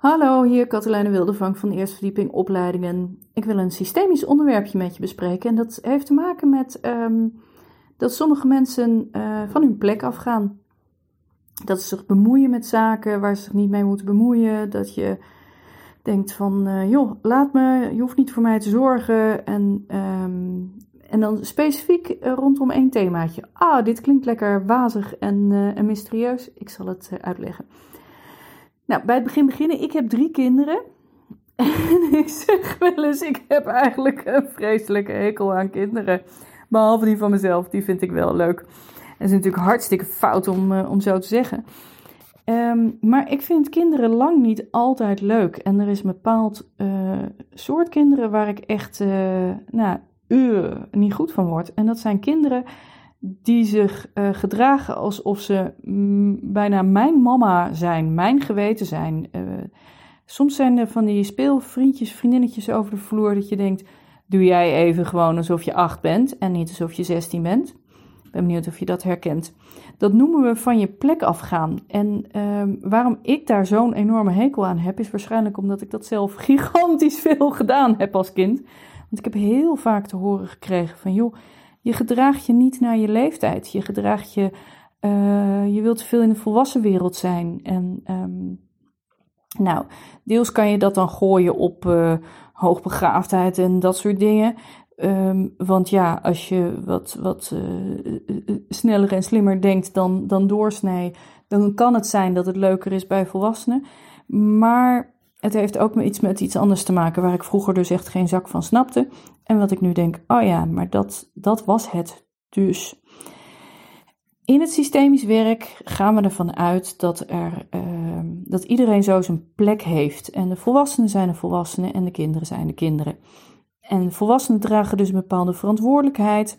Hallo, hier Katelijne Wildevang van Eerste Verdieping Opleidingen. Ik wil een systemisch onderwerpje met je bespreken. En dat heeft te maken met ehm, dat sommige mensen uh, van hun plek afgaan. Dat ze zich bemoeien met zaken waar ze zich niet mee moeten bemoeien. Dat je denkt van, uh, joh, laat me, je hoeft niet voor mij te zorgen. En, um, en dan specifiek rondom één themaatje. Ah, dit klinkt lekker wazig en, en mysterieus. Ik zal het uitleggen. Nou, bij het begin beginnen. Ik heb drie kinderen. En ik zeg wel eens, ik heb eigenlijk een vreselijke hekel aan kinderen. Behalve die van mezelf, die vind ik wel leuk. En is natuurlijk hartstikke fout om, uh, om zo te zeggen. Um, maar ik vind kinderen lang niet altijd leuk. En er is een bepaald uh, soort kinderen waar ik echt uh, nou, niet goed van word. En dat zijn kinderen die zich uh, gedragen alsof ze mm, bijna mijn mama zijn, mijn geweten zijn. Uh, soms zijn er van die speelvriendjes, vriendinnetjes over de vloer dat je denkt, doe jij even gewoon alsof je acht bent en niet alsof je zestien bent. Ik ben benieuwd of je dat herkent. Dat noemen we van je plek afgaan. En uh, waarom ik daar zo'n enorme hekel aan heb, is waarschijnlijk omdat ik dat zelf gigantisch veel gedaan heb als kind. Want ik heb heel vaak te horen gekregen van, joh, je gedraagt je niet naar je leeftijd. Je gedraagt je, uh, je wilt te veel in de volwassen wereld zijn. En um, nou, deels kan je dat dan gooien op uh, hoogbegaafdheid en dat soort dingen. Um, want ja, als je wat, wat uh, sneller en slimmer denkt dan, dan doorsnee, dan kan het zijn dat het leuker is bij volwassenen. Maar het heeft ook iets met iets anders te maken waar ik vroeger dus echt geen zak van snapte. En wat ik nu denk, oh ja, maar dat, dat was het dus. In het systemisch werk gaan we ervan uit dat, er, uh, dat iedereen zo zijn plek heeft. En de volwassenen zijn de volwassenen en de kinderen zijn de kinderen. En volwassenen dragen dus een bepaalde verantwoordelijkheid,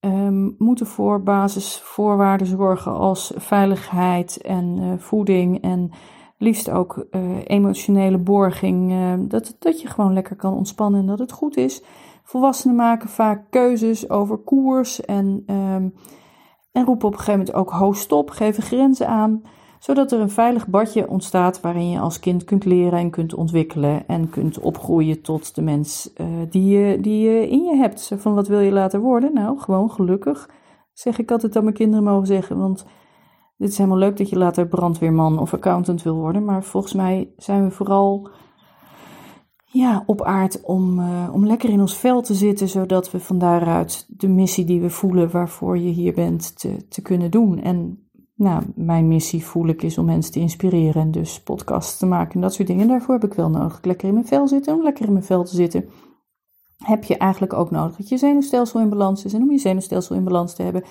um, moeten voor basisvoorwaarden zorgen als veiligheid en uh, voeding en liefst ook uh, emotionele borging. Uh, dat, dat je gewoon lekker kan ontspannen en dat het goed is. Volwassenen maken vaak keuzes over koers en, um, en roepen op een gegeven moment ook ho stop, geven grenzen aan, zodat er een veilig badje ontstaat waarin je als kind kunt leren en kunt ontwikkelen en kunt opgroeien tot de mens uh, die, je, die je in je hebt. Van wat wil je laten worden? Nou, gewoon gelukkig, zeg ik altijd dat mijn kinderen mogen zeggen, want dit is helemaal leuk dat je later brandweerman of accountant wil worden, maar volgens mij zijn we vooral ja, op aard om, uh, om lekker in ons vel te zitten, zodat we van daaruit de missie die we voelen waarvoor je hier bent te, te kunnen doen. En nou, mijn missie voel ik is om mensen te inspireren en dus podcasts te maken en dat soort dingen. Daarvoor heb ik wel nodig lekker in mijn vel zitten. Om lekker in mijn vel te zitten heb je eigenlijk ook nodig dat je zenuwstelsel in balans is. En om je zenuwstelsel in balans te hebben,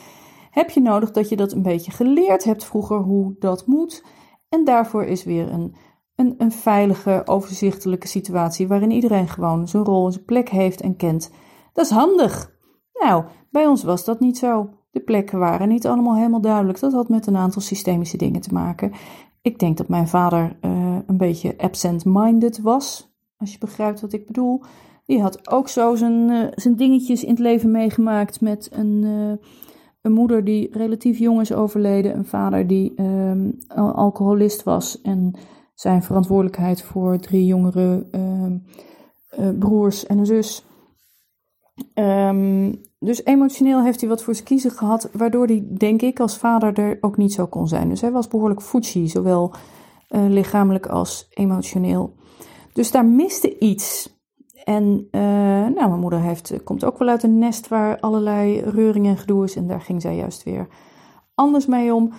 heb je nodig dat je dat een beetje geleerd hebt vroeger hoe dat moet. En daarvoor is weer een, een, een veilige, overzichtelijke situatie waarin iedereen gewoon zijn rol en zijn plek heeft en kent. Dat is handig. Nou, bij ons was dat niet zo. De plekken waren niet allemaal helemaal duidelijk. Dat had met een aantal systemische dingen te maken. Ik denk dat mijn vader uh, een beetje absent-minded was, als je begrijpt wat ik bedoel. Die had ook zo zijn, uh, zijn dingetjes in het leven meegemaakt met een, uh, een moeder die relatief jong is overleden, een vader die um, alcoholist was en zijn verantwoordelijkheid voor drie jongere um, uh, broers en een zus. Um, dus emotioneel heeft hij wat voor zijn kiezen gehad, waardoor hij, denk ik, als vader er ook niet zo kon zijn. Dus hij was behoorlijk fuji, zowel uh, lichamelijk als emotioneel. Dus daar miste iets. En uh, nou, mijn moeder heeft, komt ook wel uit een nest waar allerlei reuring en gedoe is. En daar ging zij juist weer anders mee om.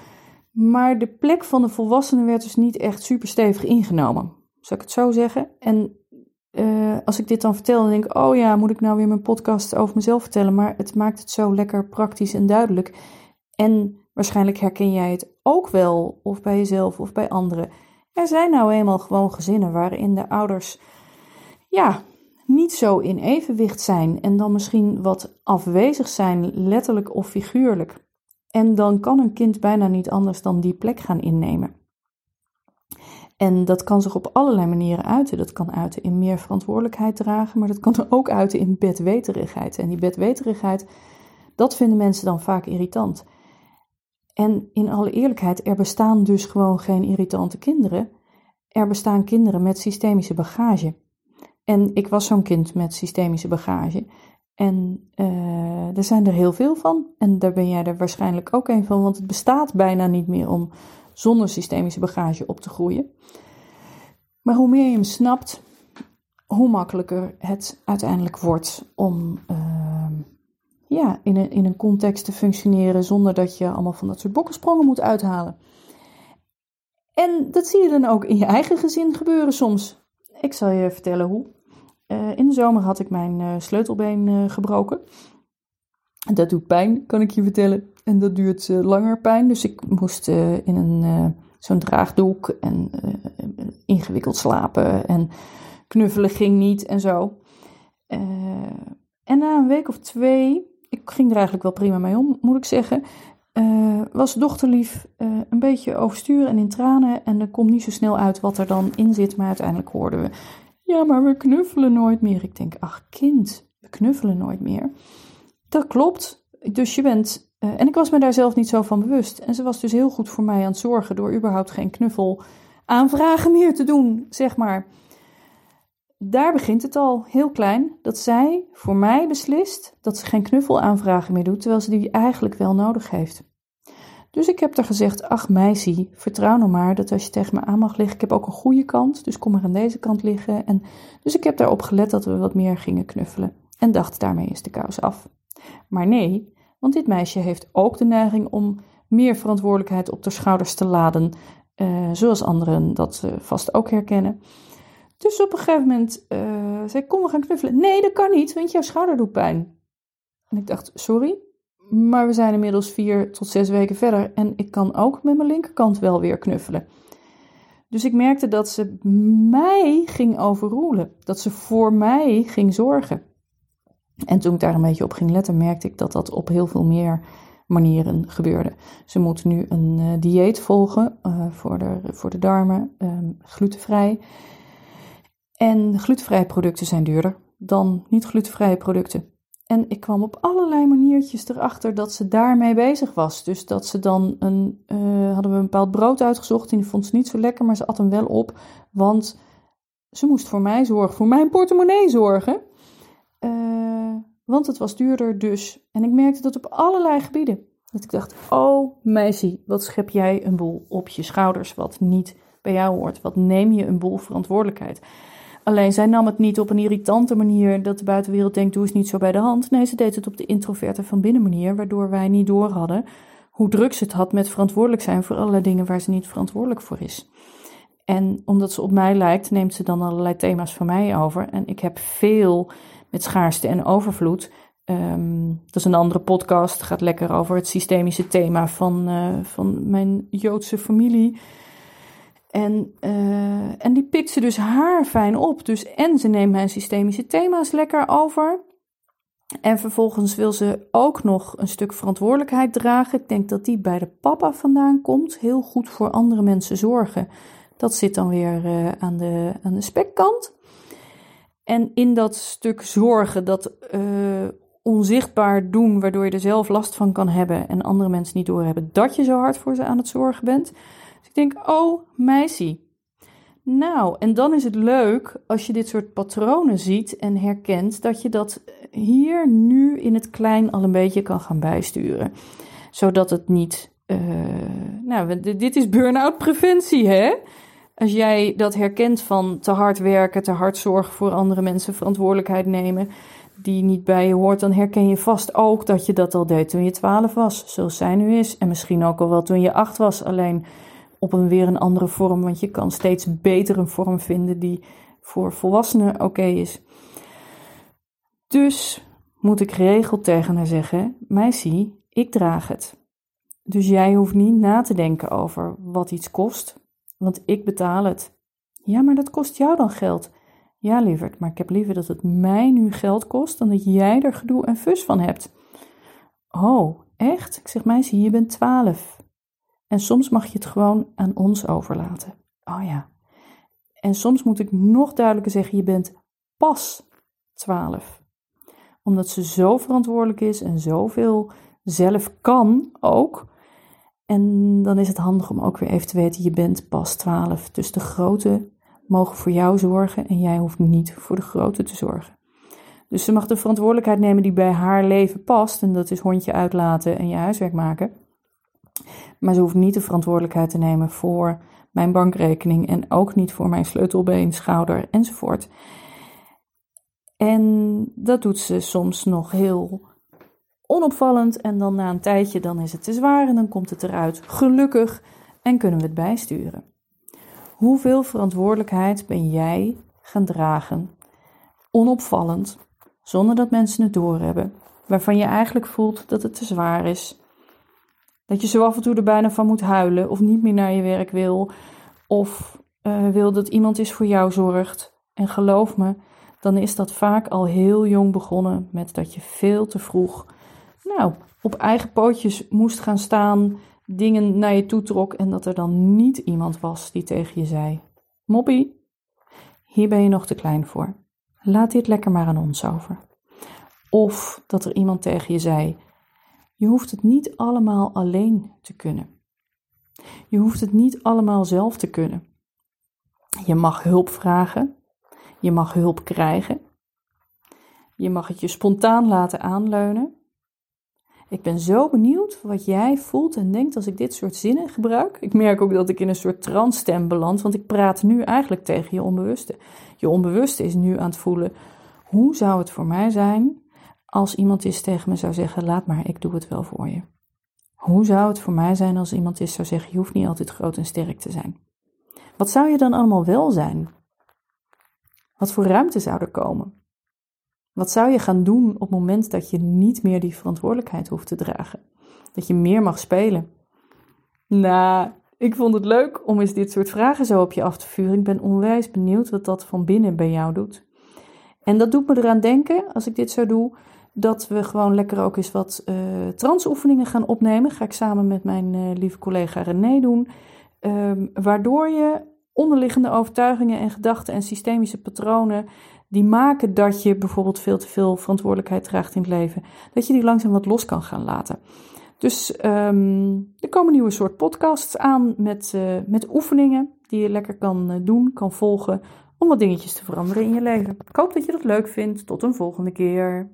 Maar de plek van de volwassenen werd dus niet echt super stevig ingenomen. Zal ik het zo zeggen? En uh, als ik dit dan vertel, dan denk ik: oh ja, moet ik nou weer mijn podcast over mezelf vertellen? Maar het maakt het zo lekker praktisch en duidelijk. En waarschijnlijk herken jij het ook wel, of bij jezelf of bij anderen. Er zijn nou eenmaal gewoon gezinnen waarin de ouders, ja, niet zo in evenwicht zijn en dan misschien wat afwezig zijn, letterlijk of figuurlijk. En dan kan een kind bijna niet anders dan die plek gaan innemen. En dat kan zich op allerlei manieren uiten. Dat kan uiten in meer verantwoordelijkheid dragen, maar dat kan ook uiten in bedweterigheid. En die bedweterigheid, dat vinden mensen dan vaak irritant. En in alle eerlijkheid, er bestaan dus gewoon geen irritante kinderen. er bestaan kinderen met systemische bagage. En ik was zo'n kind met systemische bagage. En uh, er zijn er heel veel van. En daar ben jij er waarschijnlijk ook een van, want het bestaat bijna niet meer om zonder systemische bagage op te groeien. Maar hoe meer je hem snapt, hoe makkelijker het uiteindelijk wordt om uh, ja, in, een, in een context te functioneren zonder dat je allemaal van dat soort bokkensprongen moet uithalen. En dat zie je dan ook in je eigen gezin gebeuren soms. Ik zal je vertellen hoe. Uh, in de zomer had ik mijn uh, sleutelbeen uh, gebroken. Dat doet pijn, kan ik je vertellen. En dat duurt langer pijn. Dus ik moest in een, zo'n draagdoek en ingewikkeld slapen. En knuffelen ging niet en zo. en na een week of twee, ik ging er eigenlijk wel prima mee om, moet ik zeggen was dochterlief een beetje oversturen en in tranen. En er komt niet zo snel uit wat er dan in zit. Maar uiteindelijk hoorden we: Ja, maar we knuffelen nooit meer. Ik denk: Ach, kind, we knuffelen nooit meer. Dat klopt. Dus je bent. Uh, en ik was me daar zelf niet zo van bewust. En ze was dus heel goed voor mij aan het zorgen door überhaupt geen knuffel aanvragen meer te doen, zeg maar. Daar begint het al, heel klein, dat zij voor mij beslist dat ze geen knuffelaanvragen meer doet, terwijl ze die eigenlijk wel nodig heeft. Dus ik heb er gezegd, ach meisje, vertrouw nou maar dat als je tegen me aan mag liggen, ik heb ook een goede kant, dus kom maar aan deze kant liggen. En, dus ik heb daarop gelet dat we wat meer gingen knuffelen en dacht, daarmee is de kous af. Maar nee, want dit meisje heeft ook de neiging om meer verantwoordelijkheid op de schouders te laden, uh, zoals anderen dat uh, vast ook herkennen. Dus op een gegeven moment uh, zei kom we gaan knuffelen. Nee, dat kan niet, want jouw schouder doet pijn. En ik dacht, sorry, maar we zijn inmiddels vier tot zes weken verder en ik kan ook met mijn linkerkant wel weer knuffelen. Dus ik merkte dat ze mij ging overroelen, dat ze voor mij ging zorgen. En toen ik daar een beetje op ging letten, merkte ik dat dat op heel veel meer manieren gebeurde. Ze moet nu een uh, dieet volgen uh, voor, de, voor de darmen, um, glutenvrij. En glutenvrije producten zijn duurder dan niet glutenvrije producten. En ik kwam op allerlei maniertjes erachter dat ze daarmee bezig was. Dus dat ze dan een, uh, hadden we een bepaald brood uitgezocht en die vond ze niet zo lekker, maar ze at hem wel op, want ze moest voor mij zorgen, voor mijn portemonnee zorgen. Uh, want het was duurder dus. En ik merkte dat op allerlei gebieden. Dat ik dacht, oh meisje, wat schep jij een boel op je schouders wat niet bij jou hoort? Wat neem je een boel verantwoordelijkheid? Alleen zij nam het niet op een irritante manier dat de buitenwereld denkt, doe eens niet zo bij de hand. Nee, ze deed het op de introverte van binnen manier, waardoor wij niet door hadden hoe druk ze het had met verantwoordelijk zijn voor allerlei dingen waar ze niet verantwoordelijk voor is. En omdat ze op mij lijkt, neemt ze dan allerlei thema's van mij over. En ik heb veel met schaarste en overvloed. Um, dat is een andere podcast, gaat lekker over het systemische thema van, uh, van mijn Joodse familie. En, uh, en die pikt ze dus haar fijn op. Dus en ze neemt mijn systemische thema's lekker over. En vervolgens wil ze ook nog een stuk verantwoordelijkheid dragen. Ik denk dat die bij de papa vandaan komt. Heel goed voor andere mensen zorgen. Dat zit dan weer uh, aan, de, aan de spekkant. En in dat stuk zorgen, dat uh, onzichtbaar doen, waardoor je er zelf last van kan hebben en andere mensen niet doorhebben dat je zo hard voor ze aan het zorgen bent ik denk, oh meisje. Nou, en dan is het leuk als je dit soort patronen ziet en herkent, dat je dat hier nu in het klein al een beetje kan gaan bijsturen. Zodat het niet. Uh, nou, dit is burn-out preventie, hè? Als jij dat herkent van te hard werken, te hard zorgen voor andere mensen, verantwoordelijkheid nemen die niet bij je hoort, dan herken je vast ook dat je dat al deed toen je 12 was, zoals zij nu is. En misschien ook al wel toen je 8 was. Alleen op een weer een andere vorm, want je kan steeds beter een vorm vinden die voor volwassenen oké is. Dus moet ik geregeld tegen haar zeggen: Meisje, ik draag het. Dus jij hoeft niet na te denken over wat iets kost, want ik betaal het. Ja, maar dat kost jou dan geld. Ja, lieverd, maar ik heb liever dat het mij nu geld kost dan dat jij er gedoe en fus van hebt. Oh, echt? Ik zeg, meisje, je bent twaalf. En soms mag je het gewoon aan ons overlaten. Oh ja. En soms moet ik nog duidelijker zeggen: je bent pas 12. Omdat ze zo verantwoordelijk is en zoveel zelf kan ook. En dan is het handig om ook weer even te weten: je bent pas 12. Dus de grote mogen voor jou zorgen en jij hoeft niet voor de grote te zorgen. Dus ze mag de verantwoordelijkheid nemen die bij haar leven past. En dat is hondje uitlaten en je huiswerk maken. Maar ze hoeft niet de verantwoordelijkheid te nemen voor mijn bankrekening en ook niet voor mijn sleutelbeen, schouder enzovoort. En dat doet ze soms nog heel onopvallend en dan na een tijdje dan is het te zwaar en dan komt het eruit. Gelukkig en kunnen we het bijsturen. Hoeveel verantwoordelijkheid ben jij gaan dragen, onopvallend, zonder dat mensen het doorhebben, waarvan je eigenlijk voelt dat het te zwaar is, dat je zo af en toe er bijna van moet huilen of niet meer naar je werk wil of uh, wil dat iemand is voor jou zorgt. En geloof me, dan is dat vaak al heel jong begonnen met dat je veel te vroeg nou, op eigen pootjes moest gaan staan, dingen naar je toe trok en dat er dan niet iemand was die tegen je zei: Moppie, hier ben je nog te klein voor. Laat dit lekker maar aan ons over. Of dat er iemand tegen je zei: Je hoeft het niet allemaal alleen te kunnen. Je hoeft het niet allemaal zelf te kunnen. Je mag hulp vragen. Je mag hulp krijgen. Je mag het je spontaan laten aanleunen. Ik ben zo benieuwd wat jij voelt en denkt als ik dit soort zinnen gebruik. Ik merk ook dat ik in een soort transstem beland, want ik praat nu eigenlijk tegen je onbewuste. Je onbewuste is nu aan het voelen: hoe zou het voor mij zijn als iemand is tegen me zou zeggen: laat maar, ik doe het wel voor je. Hoe zou het voor mij zijn als iemand is zou zeggen: je hoeft niet altijd groot en sterk te zijn. Wat zou je dan allemaal wel zijn? Wat voor ruimte zou er komen? Wat zou je gaan doen op het moment dat je niet meer die verantwoordelijkheid hoeft te dragen? Dat je meer mag spelen? Nou, ik vond het leuk om eens dit soort vragen zo op je af te vuren. Ik ben onwijs benieuwd wat dat van binnen bij jou doet. En dat doet me eraan denken, als ik dit zo doe, dat we gewoon lekker ook eens wat uh, transoefeningen gaan opnemen. Ga ik samen met mijn uh, lieve collega René doen. Um, waardoor je onderliggende overtuigingen en gedachten en systemische patronen die maken dat je bijvoorbeeld veel te veel verantwoordelijkheid draagt in het leven, dat je die langzaam wat los kan gaan laten. Dus um, er komen nieuwe soort podcasts aan met, uh, met oefeningen die je lekker kan doen, kan volgen om wat dingetjes te veranderen in je leven. Ik hoop dat je dat leuk vindt. Tot een volgende keer.